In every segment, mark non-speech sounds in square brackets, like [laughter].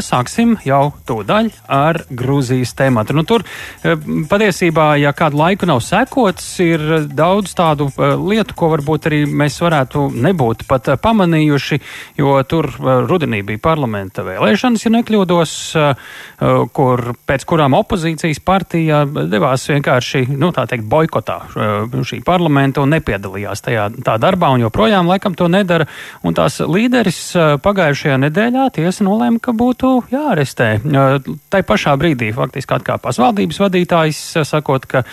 Sāksim jau tūdaļ ar Grūzijas tēmatu. Nu, tur eh, patiesībā, ja kādu laiku nav sekots, ir daudz tādu eh, lietu, ko varbūt arī mēs varētu nebūt pat eh, pamanījuši, jo tur rudenī bija parlamenta vēlēšanas, ja nekļūdos, kur, pēc kurām opozīcijas partija devās vienkārši, nu, tā teikt, boikotā šī parlamenta un nepiedalījās tajā tā darbā un joprojām laikam to nedara. Un tās līderis pagājušajā nedēļā tiesa nolēma, ka būtu būtu jāarestē. Tā pašā brīdī faktiski atkāpās valdības vadītājs, sakot, ka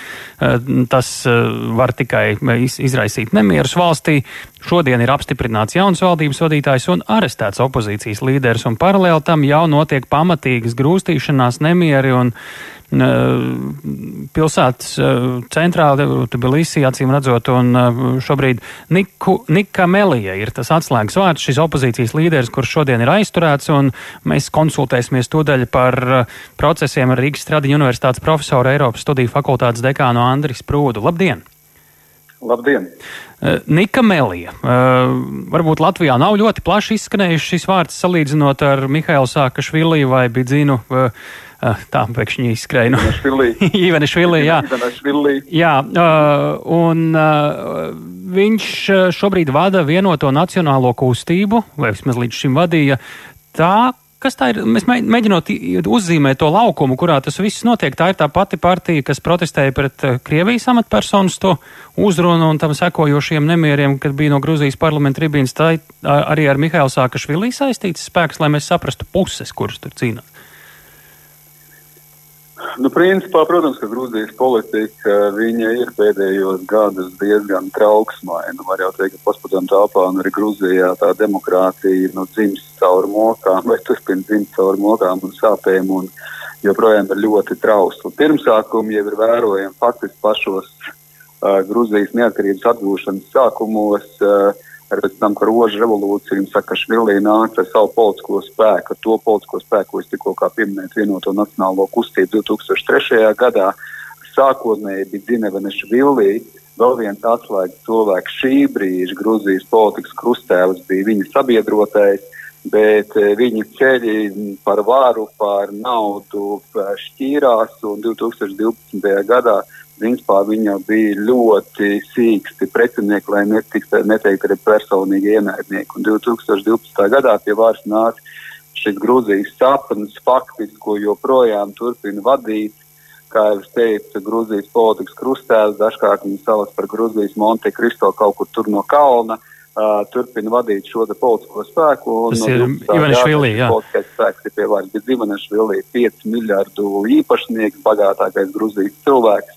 tas var tikai izraisīt nemierus valstī. Šodien ir apstiprināts jauns valdības vadītājs un arestēts opozīcijas līderis, un paralēli tam jau notiek pamatīgas grūstīšanās, nemieri un pilsētas centrā, Tbilisī, acīm redzot, un šobrīd Niku, Nika Melija ir tas atslēgas vārds, šis opozīcijas līderis, kurš šodien ir aizturēts, un mēs konsultēsimies tūdaļ par procesiem ar Rīgas Stradiņu universitātes profesoru Eiropas studiju fakultātes dekānu Andris Prūdu. Labdien! Labdien! Nika Melija. Varbūt Latvijā nav ļoti plaši izskanējis šis vārds salīdzinot ar Mihailu Sākašvili vai Bidzinu. Tā pēkšņi izskrēja. Nu, Ivanišvili, [laughs] jā. jā, un viņš šobrīd vada vienoto nacionālo kustību, vai vismaz līdz šim vadīja. Tā, Kas tā ir? Mēs mēģinot uzzīmēt to laukumu, kurā tas viss notiek. Tā ir tā pati partija, kas protestēja pret Krievijas amatpersonas to uzrunu un tam sekojošiem nemieriem, kad bija no Gruzijas parlamenta tribīnas. Tā arī ar Mihālu Sākašvilī saistīts spēks, lai mēs saprastu puses, kuras tur cīnās. Nu, principā, protams, ka Grūzijas politika ir pēdējos gadus diezgan trauksmaina. Var jau teikt, ka paspatām tāpā un arī Grūzijā tā demokrātija nu, dzimst caur mokām vai turpina dzimt caur mokām un sāpēm un joprojām ir ļoti trausla. Pirmsākumi jau ir vērojami faktiski pašos uh, Grūzijas neatkarības atgūšanas sākumos. Uh, pēc tam, ka roža revolūcija un Sakašvilī nāca ar savu politisko spēku, ar to politisko spēku, ko es tikko pieminēju, vienoto nacionālo kustību 2003. gadā. Sākotnēji bija Zinevanišvilī, vēl viens atslēgas cilvēks šī brīža Gruzijas politikas krustēvs bija viņa sabiedrotais, bet eh, viņa ceļi par varu, par naudu šķīrās un 2012. gadā principā viņa bija ļoti sīksti pretinieki, lai netiktu, neteikt arī personīgi ienaidnieki. Un 2012. gadā pie varas nāca šis Grūzijas sapnis, faktiski, ko joprojām turpina vadīt. Kā jau es teicu, Grūzijas politikas krustēvs, dažkārt viņa savas par Grūzijas Monte Cristo kaut kur tur no kalna. Uh, turpina vadīt šo politisko spēku. Tas no ir Ivanišvili. Politiskais spēks ir pie varas, bet Ivanišvili ir 5 miljardu īpašnieks, bagātākais Grūzijas cilvēks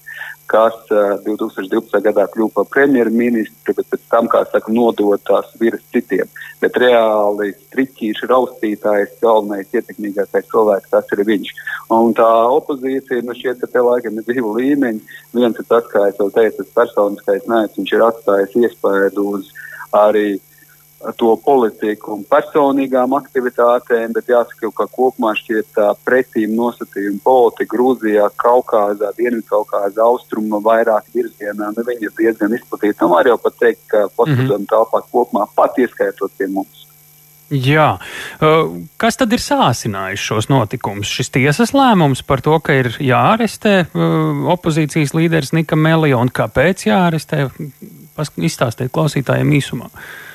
kas uh, 2012. gadā kļuva par premjerministru, bet pēc tam, kā saka, nodot tās viras citiem. Bet reāli striķīši raustītājs, galvenais ietekmīgākais cilvēks, tas ir viņš. Un tā opozīcija, nu šie te laikam ir divi līmeņi. Viens ir tas, kā es jau teicu, tas personiskais nēs, viņš ir atstājis iespēju uz arī to politiku un personīgām aktivitātēm, bet jāsaka, ka kopumā šķiet tā pretīm nosacījuma politika Grūzijā, Kaukāzā, Dienvidkaukāzā, Austrumu vairāk virzienā, nu viņi ir diezgan izplatīti. Nu, var jau pat teikt, ka postpadomu mm -hmm. telpā kopumā pat ieskaitot pie mums. Jā. Kas tad ir sācinājis šos notikumus? Šis tiesas lēmums par to, ka ir jāarestē opozīcijas līderis Nika Melija un kāpēc jāarestē? Izstāstiet klausītājiem īsumā. Uh,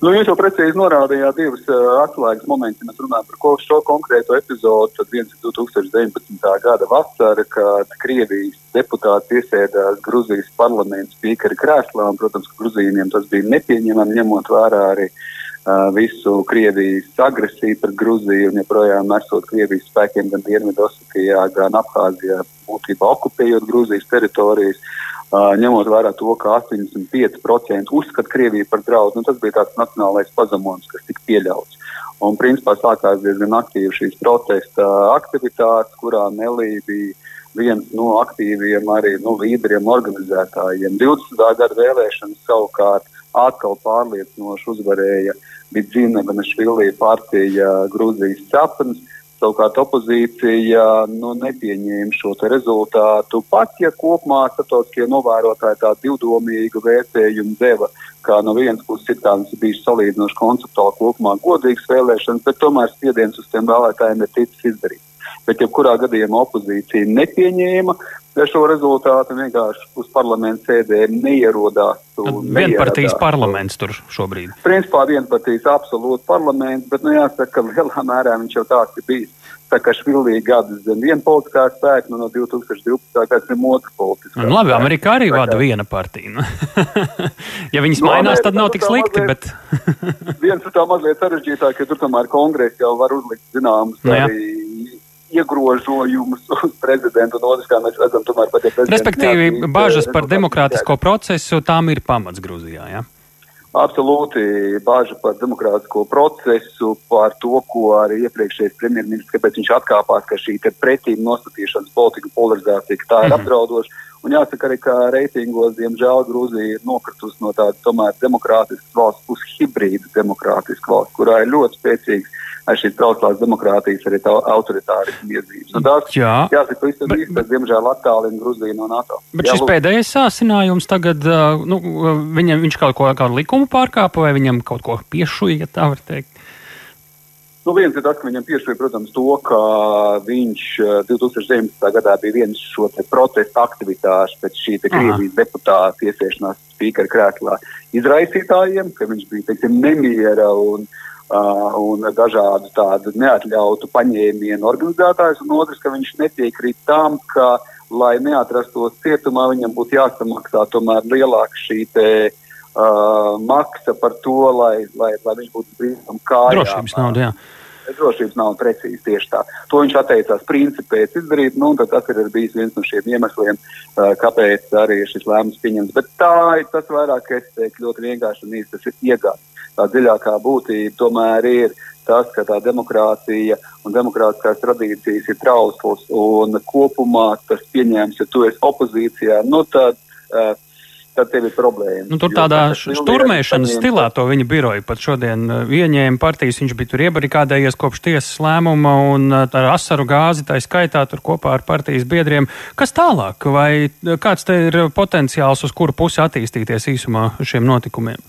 Nu, jūs jau precīzi norādījāt divas uh, atslēgas momentus. Mēs runājam par ko, šo konkrēto epizodu. Tad viens ir 2019. gada vasara, kad Krievijas deputāts iesēdās Gruzijas parlamenta spīkera krēslā. Un, protams, ka Gruzīniem tas bija nepieņemami, ņemot vērā arī uh, visu Krievijas agresiju pret Gruziju un joprojām nesot Krievijas spēkiem gan Dienvidosetijā, gan Abhāzijā, būtībā okupējot Gruzijas teritorijas. Ņemot vērā to, ka 85% uzskata Krieviju par draudu, nu, tas bija tāds nacionālais pazemojums, kas tika pieļauts. Un, principā, sākās diezgan aktīvi šīs protesta aktivitātes, kurā Nelī bija viens no aktīviem arī nu, līderiem, organizētājiem. 20. gada vēlēšanas savukārt atkal pārliecinoši uzvarēja Bidzina Benašvili partija Grūzijas sapnis Savukārt opozīcija nu, nepieņēma šo rezultātu. Pat ja kopumā starptautiskie novērotāji tā divdomīgu vērtējumu deva, kā no vienas puses ir tāds bijis salīdzinoši konceptuāli kopumā godīgs vēlēšanas, bet tomēr spiediens uz tiem vēlētājiem ir ticis izdarīts. Bet, ja kurā gadījumā opozīcija nepieņēma šo rezultātu, vienkārši uz parlamentu sēdēm neierodās. Vienpartijas parlaments tur šobrīd. Principā vienpartijas absolūti parlaments, bet, nu, jāsaka, ka lielā mērā viņš jau tāds ir bijis. Sakašvilī gadus zem viena politiskā spēka, nu, no 2012. gada zem otru politiskā. Nu, labi, Amerikā arī vada viena partija. Nu. [laughs] ja viņas no, mainās, tad nav tik slikti, bet. [laughs] viens ir tā mazliet sarežģītāk, ka tur tomēr kongress jau var uzlikt zināmas nu, arī iegrožojumus uz [laughs] prezidentu, un otrs, kā mēs redzam, tomēr pat ja prezidents. Respektīvi, bāžas par demokrātisko procesu, tām ir pamats Grūzijā, jā? Ja? Absolūti bāža par demokrātisko procesu, par to, ko arī iepriekšējais premjerministrs, kāpēc viņš atkāpās, ka šī pretīm nostatīšanas politika polarizācija, tā ir mm -hmm. apdraudoša. Un jāsaka arī, ka reitingos, diemžēl, Grūzija ir nokritusi no tādas tomēr demokrātiskas valsts uz hibrīdu demokrātisku valsts, kurā ir ļoti spēcīgs ar šīs trauslās demokrātijas arī autoritārismu iezīmes. Un tās, jā, jāsaka, pavisam īsti, bet, diemžēl, attālina Gruziju no NATO. Bet jā, šis lūk. pēdējais sāsinājums tagad, nu, viņam, viņš kaut ko, kādu likumu pārkāpa vai viņam kaut ko piešuja, ja tā var teikt? Nu, viens ir tas, ka viņam piešķīra, protams, to, ka viņš 2019. gadā bija viens šo protestu aktivitāšu pēc šī Krievijas deputāta iesiešanās spīkera krēslā izraisītājiem, ka viņš bija, teiksim, nemiera un un dažādu tādu neatļautu paņēmienu organizētājus, un otrs, ka viņš nepiekrīt tam, ka, lai neatrastos cietumā, viņam būtu jāsamaksā tomēr lielāka šī te, uh, maksa par to, lai, lai, lai viņš būtu brīvam kājām. Drošības nauda, jā. Drošības nav precīzi tieši tā. To viņš atteicās principēc izdarīt, nu, un tas ir bijis viens no šiem iemesliem, uh, kāpēc arī šis lēmums pieņems. Bet tā ir tas vairāk, es teiktu, ļoti vienkārši un īsti tas ir iegāds tā dziļākā būtība tomēr ir tas, ka tā demokrātija un demokrātiskās tradīcijas ir trausls un kopumā tas pieņēmums, ja tu esi opozīcijā, nu tad. Uh, tad tev ir problēma. Nu, tur tādā šturmēšanas stilā to viņa biroju pat šodien uh, ieņēma partijas. Viņš bija tur iebarikādējies kopš tiesas lēmuma un uh, ar asaru gāzi tā skaitā tur kopā ar partijas biedriem. Kas tālāk? Vai kāds te ir potenciāls, uz kuru pusi attīstīties īsumā šiem notikumiem?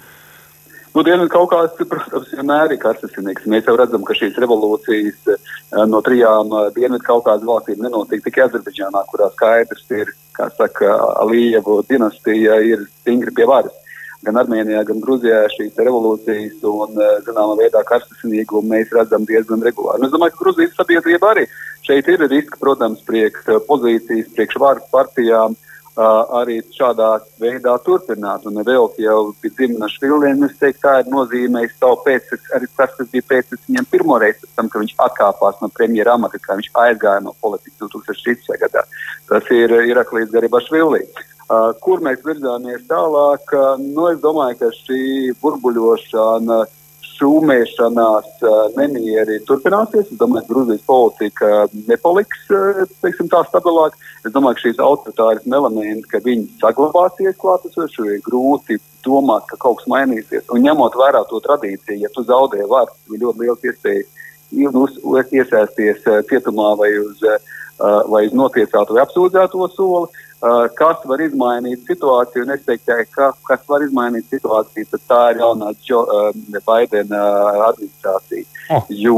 Nu, Dienvidkaukās, protams, vienmēr ir karstasinīgs. Mēs jau redzam, ka šīs revolūcijas uh, no trijām uh, Dienvidkaukās valstīm nenotiek tikai Azerbaidžānā, kurā skaidrs ir, kā saka, Alievu dinastija ir stingri pie varas. Gan Armēnijā, gan Grūzijā šīs revolūcijas un, uh, zināmā veidā, karstasinīgumu mēs redzam diezgan regulāri. Un es domāju, ka Grūzijas sabiedrība arī šeit ir riski, protams, priekš pozīcijas, priekš varas partijām. Uh, arī šādā veidā turpināt. Un vēl jau pie dzimta šviliem, es teiktu, tā ir nozīmējis savu pēc, arī tas, kas bija pēc viņam pirmoreiz, pēc tam, ka viņš atkāpās no premjera amata, kā viņš aizgāja no politikas 2006. gadā. Tas ir Iraklīs Garibašvili. Uh, kur mēs virzāmies tālāk? Uh, nu, es domāju, ka šī burbuļošana uh, šūmēšanās, nemieri turpināsies. Es domāju, ka Grūzijas politika nepaliks teiksim, tā stabilāk. Es domāju, ka šīs autoritāras elementi, ka viņi saglabāsies klātesoši, ir grūti domāt, ka kaut kas mainīsies. Un ņemot vērā to tradīciju, ja tu zaudē varu, ir ļoti liels iespējas iesaisties cietumā vai uz, vai uz notiesātu vai apsūdzēto soli. Uh, kas var izmainīt situāciju, es teiktu, ka kas var izmainīt situāciju, tad tā ir jaunā Džo, uh, Baidena administrācija. Oh. Jo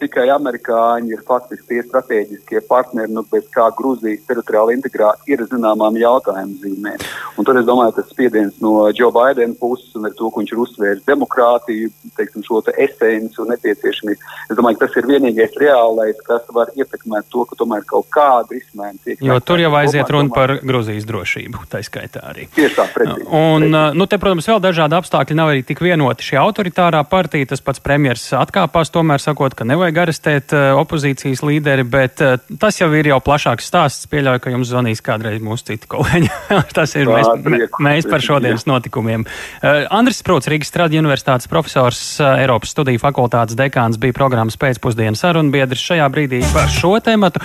tikai amerikāņi ir faktiski tie strateģiskie partneri, nu, bez kā Grūzijas teritoriāla integrācija ir zināmām jautājumu zīmēm. Un tur es domāju, tas spiediens no Džo Baidena puses un ar to, ka viņš ir uzsvērs demokrātiju, teiksim, šo te esenci un nepieciešamību. Es domāju, ka tas ir vienīgais reālais, kas var ietekmēt to, ka tomēr kaut kāda risinājuma tiek. Jo tur jau aiziet runa par par Grūzijas drošību, tā skaitā arī. Tieši tā, precīzi. Un, nu, te, protams, vēl dažādi apstākļi nav arī tik vienoti. Šī autoritārā partija, tas pats premjers atkāpās, tomēr sakot, ka nevajag arestēt uh, opozīcijas līderi, bet uh, tas jau ir jau plašāks stāsts. Pieļauju, ka jums zvanīs kādreiz mūsu citi kolēģi. [laughs] tas ir mēs, mēs par šodienas notikumiem. Uh, Andris Sprūts, Rīgas Strādņu universitātes profesors, Eiropas studiju fakultātes dekāns, bija programmas pēcpusdienas sarunbiedrs šajā brīdī par šo tēmatu.